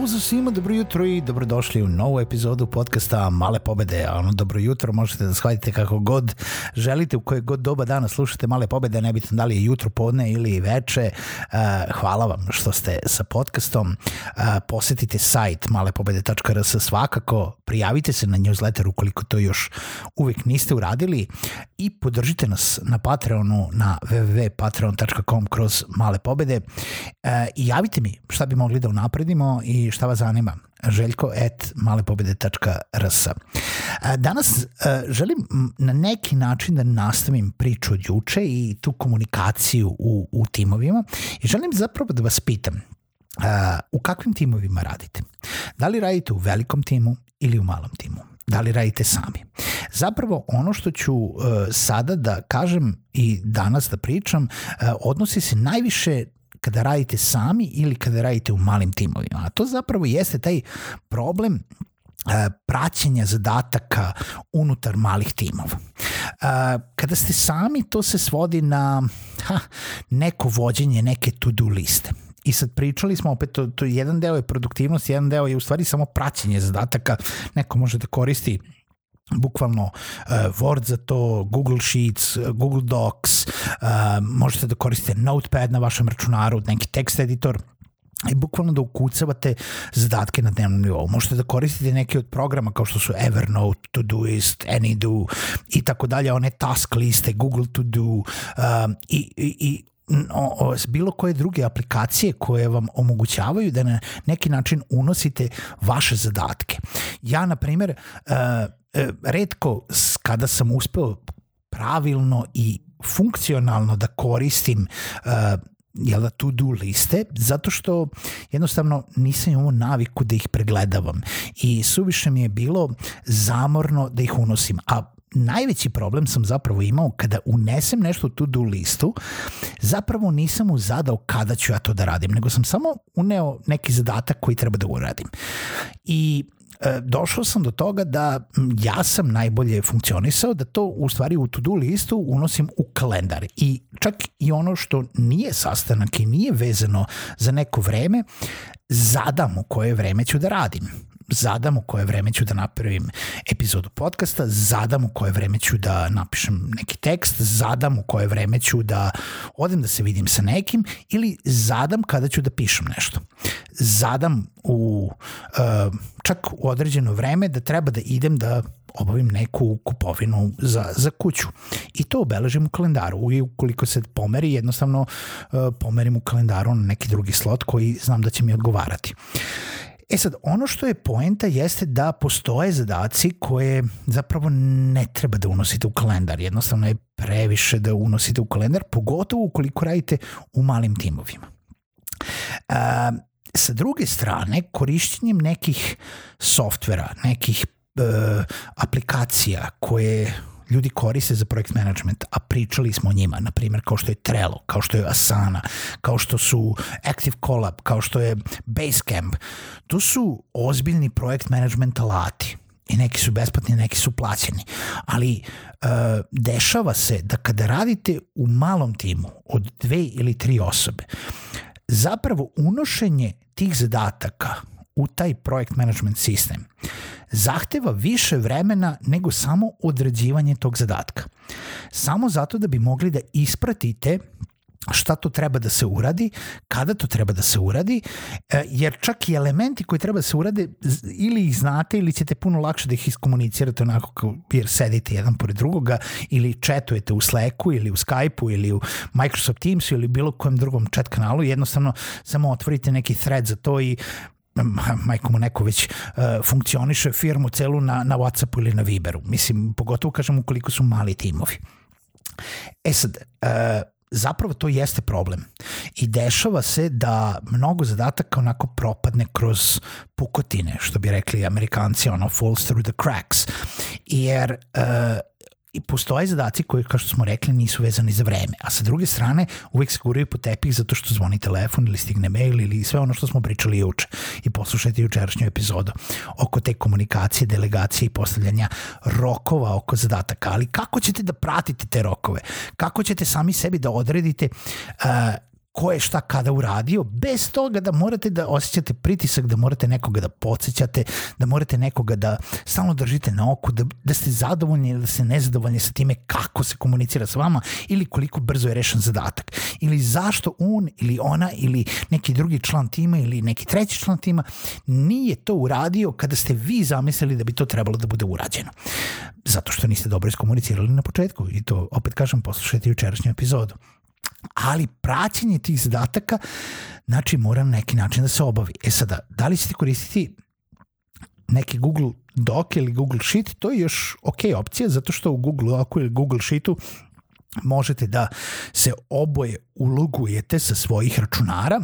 Pozdrav svima, dobro jutro i dobrodošli u novu epizodu podcasta Male pobede. Ono, dobro jutro, možete da shvatite kako god želite, u koje god doba dana slušate Male pobede, nebitno da li je jutro, podne ili veče. Uh, hvala vam što ste sa podcastom. Uh, posetite sajt malepobede.rs svakako, prijavite se na newsletter ukoliko to još uvek niste uradili i podržite nas na Patreonu na www.patreon.com kroz Male pobede uh, i javite mi šta bi mogli da unapredimo i šta vas zanima željko at malepobede.rs Danas želim na neki način da nastavim priču od juče i tu komunikaciju u, u timovima i želim zapravo da vas pitam u kakvim timovima radite? Da li radite u velikom timu ili u malom timu? Da li radite sami? Zapravo ono što ću sada da kažem i danas da pričam odnosi se najviše kada radite sami ili kada radite u malim timovima. A to zapravo jeste taj problem e, praćenja zadataka unutar malih timova. E, kada ste sami, to se svodi na ha, neko vođenje neke to-do liste. I sad pričali smo opet, to, to jedan deo je produktivnost, jedan deo je u stvari samo praćenje zadataka. Neko može da koristi bukvalno Word za to, Google Sheets, Google Docs, možete da koristite Notepad na vašem računaru, neki tekst editor, i bukvalno da ukucavate zadatke na dnevnom nivou. Možete da koristite neke od programa kao što su Evernote, Todoist, Anydo i tako dalje, one task liste, Google To Do um, i, i, i o, o, bilo koje druge aplikacije koje vam omogućavaju da na neki način unosite vaše zadatke. Ja, na primjer, uh, redko kada sam uspeo pravilno i funkcionalno da koristim uh, jel da to-do liste, zato što jednostavno nisam imao naviku da ih pregledavam i suviše mi je bilo zamorno da ih unosim, a najveći problem sam zapravo imao kada unesem nešto u to-do listu, zapravo nisam mu zadao kada ću ja to da radim, nego sam samo uneo neki zadatak koji treba da uradim. I e, došao sam do toga da ja sam najbolje funkcionisao da to u stvari u to-do listu unosim u kalendar. I čak i ono što nije sastanak i nije vezano za neko vreme zadam u koje vreme ću da radim zadam u koje vreme ću da napravim epizodu podcasta, zadam u koje vreme ću da napišem neki tekst, zadam u koje vreme ću da odem da se vidim sa nekim ili zadam kada ću da pišem nešto. Zadam u uh, čak u određeno vreme da treba da idem da obavim neku kupovinu za, za kuću. I to obeležim u kalendaru. I ukoliko se pomeri, jednostavno uh, pomerim u kalendaru na neki drugi slot koji znam da će mi odgovarati. E sad, ono što je poenta jeste da postoje zadaci koje zapravo ne treba da unosite u kalendar. Jednostavno je previše da unosite u kalendar, pogotovo ukoliko radite u malim timovima. Uh, sa druge strane, korišćenjem nekih softvera, nekih uh, aplikacija koje ljudi koriste za projekt management, a pričali smo o njima, na primjer kao što je Trello, kao što je Asana, kao što su Active Collab, kao što je Basecamp. To su ozbiljni projekt management alati i neki su besplatni, neki su plaćeni. Ali uh, dešava se da kada radite u malom timu od dve ili tri osobe, zapravo unošenje tih zadataka u taj projekt management sistem zahteva više vremena nego samo određivanje tog zadatka. Samo zato da bi mogli da ispratite šta to treba da se uradi, kada to treba da se uradi, e, jer čak i elementi koji treba da se urade ili ih znate ili ćete puno lakše da ih iskomunicirate onako kao jer sedite jedan pored drugoga ili četujete u Slacku ili u Skypeu ili u Microsoft Teamsu ili bilo kojem drugom chat kanalu, jednostavno samo otvorite neki thread za to i majko mu neko već uh, funkcioniše firmu celu na, na Whatsappu ili na Viberu. Mislim, pogotovo kažem ukoliko su mali timovi. E sad, uh, zapravo to jeste problem. I dešava se da mnogo zadataka onako propadne kroz pukotine, što bi rekli amerikanci, ono falls through the cracks. Jer uh, i postoje zadaci koji, kao što smo rekli, nisu vezani za vreme. A sa druge strane, uvek se guraju po tepih zato što zvoni telefon ili stigne mail ili sve ono što smo pričali juče. I poslušajte jučerašnju epizodu oko te komunikacije, delegacije i postavljanja rokova oko zadataka. Ali kako ćete da pratite te rokove? Kako ćete sami sebi da odredite uh, ko je šta kada uradio, bez toga da morate da osjećate pritisak, da morate nekoga da podsjećate, da morate nekoga da stalno držite na oku, da, da ste zadovoljni ili da ste nezadovoljni sa time kako se komunicira s vama ili koliko brzo je rešen zadatak. Ili zašto on ili ona ili neki drugi član tima ili neki treći član tima nije to uradio kada ste vi zamislili da bi to trebalo da bude urađeno. Zato što niste dobro iskomunicirali na početku i to opet kažem poslušajte jučerašnju epizodu ali praćenje tih zadataka znači mora na neki način da se obavi. E sada, da li ćete koristiti neki Google Doc ili Google Sheet, to je još ok opcija, zato što u Google Docu ili Google Sheetu možete da se oboje ulogujete sa svojih računara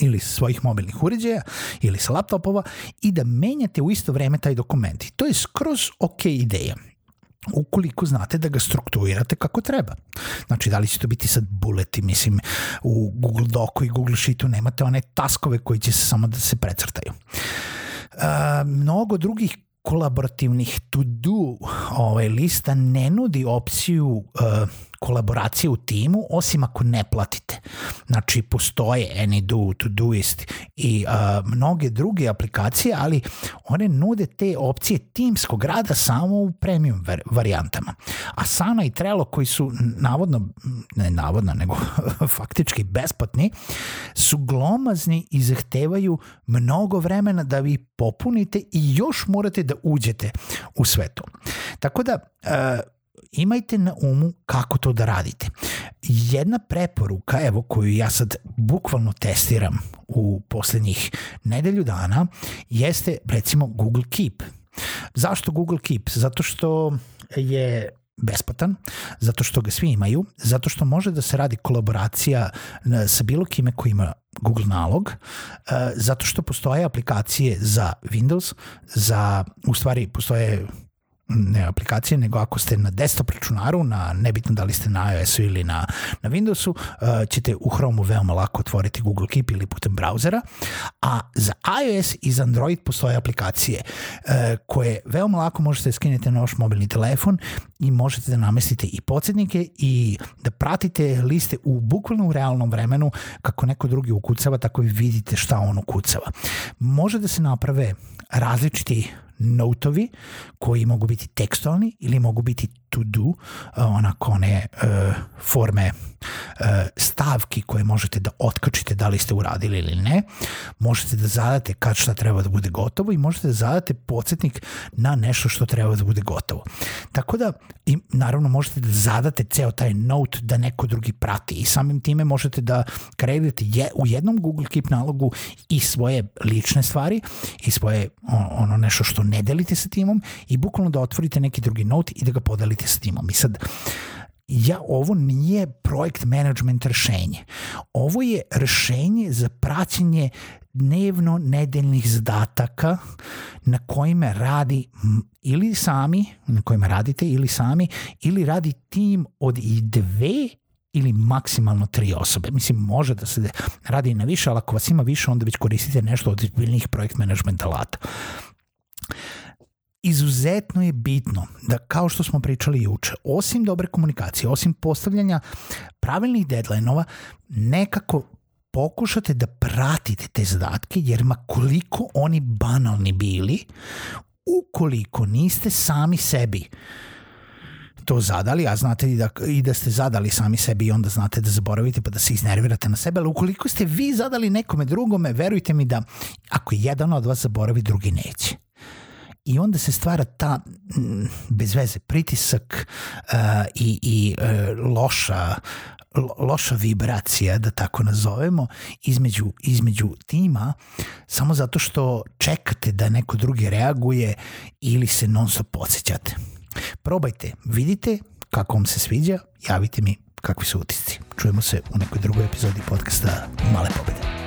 ili sa svojih mobilnih uređaja ili sa laptopova i da menjate u isto vreme taj dokument. to je skroz ok ideja ukoliko znate da ga strukturirate kako treba. Znači, da li će to biti sad buleti, mislim, u Google Docu i Google Sheetu nemate one taskove koji će se samo da se precrtaju. Uh, mnogo drugih kolaborativnih to-do ovaj, lista ne nudi opciju uh, kolaboracije u timu, osim ako ne platite. Znači, postoje AnyDo, Todoist i uh, mnoge druge aplikacije, ali one nude te opcije timskog rada samo u premium varijantama. Asana i Trello koji su navodno, ne navodno, nego faktički besplatni, su glomazni i zahtevaju mnogo vremena da vi popunite i još morate da uđete u sve to. Tako da, uh, imajte na umu kako to da radite. Jedna preporuka, evo koju ja sad bukvalno testiram u poslednjih nedelju dana, jeste recimo Google Keep. Zašto Google Keep? Zato što je besplatan, zato što ga svi imaju, zato što može da se radi kolaboracija e, sa bilo kime ko ima Google nalog, e, zato što postoje aplikacije za Windows, za, u stvari postoje ne aplikacije, nego ako ste na desktop računaru, na, nebitno da li ste na iOS-u ili na, na Windowsu, uh, ćete u Chrome-u veoma lako otvoriti Google Keep ili putem brauzera, a za iOS i za Android postoje aplikacije uh, koje veoma lako možete da skinete na vaš mobilni telefon i možete da namestite i podsjetnike i da pratite liste u bukvalno u realnom vremenu kako neko drugi ukucava, tako i vidite šta on ukucava. Može da se naprave različiti notovi koji mogu biti tekstualni ili mogu biti to do, uh, onako one uh, forme uh, stavki koje možete da otkačite da li ste uradili ili ne. Možete da zadate kad šta treba da bude gotovo i možete da zadate podsjetnik na nešto što treba da bude gotovo. Tako da, i naravno možete da zadate ceo taj note da neko drugi prati i samim time možete da kreirate je, u jednom Google Keep nalogu i svoje lične stvari i svoje ono nešto što ne delite sa timom i bukvalno da otvorite neki drugi note i da ga podelite sa timom. I sad, ja, ovo nije projekt management rešenje. Ovo je rešenje za praćenje dnevno nedeljnih zadataka na kojima radi ili sami, na kojima radite ili sami, ili radi tim od i dve ili maksimalno tri osobe. Mislim, može da se radi na više, ali ako vas ima više, onda već koristite nešto od biljnih projekt management alata izuzetno je bitno da, kao što smo pričali juče, osim dobre komunikacije, osim postavljanja pravilnih deadline-ova, nekako pokušate da pratite te zadatke, jer ma koliko oni banalni bili, ukoliko niste sami sebi to zadali, a znate i da, i da ste zadali sami sebi i onda znate da zaboravite pa da se iznervirate na sebe, ali ukoliko ste vi zadali nekome drugome, verujte mi da ako jedan od vas zaboravi, drugi neće i onda se stvara ta m, bez veze pritisak uh, i, i uh, loša loša vibracija, da tako nazovemo, između, između tima, samo zato što čekate da neko drugi reaguje ili se non stop podsjećate. Probajte, vidite kako vam se sviđa, javite mi kakvi su utisci. Čujemo se u nekoj drugoj epizodi podcasta Male pobede.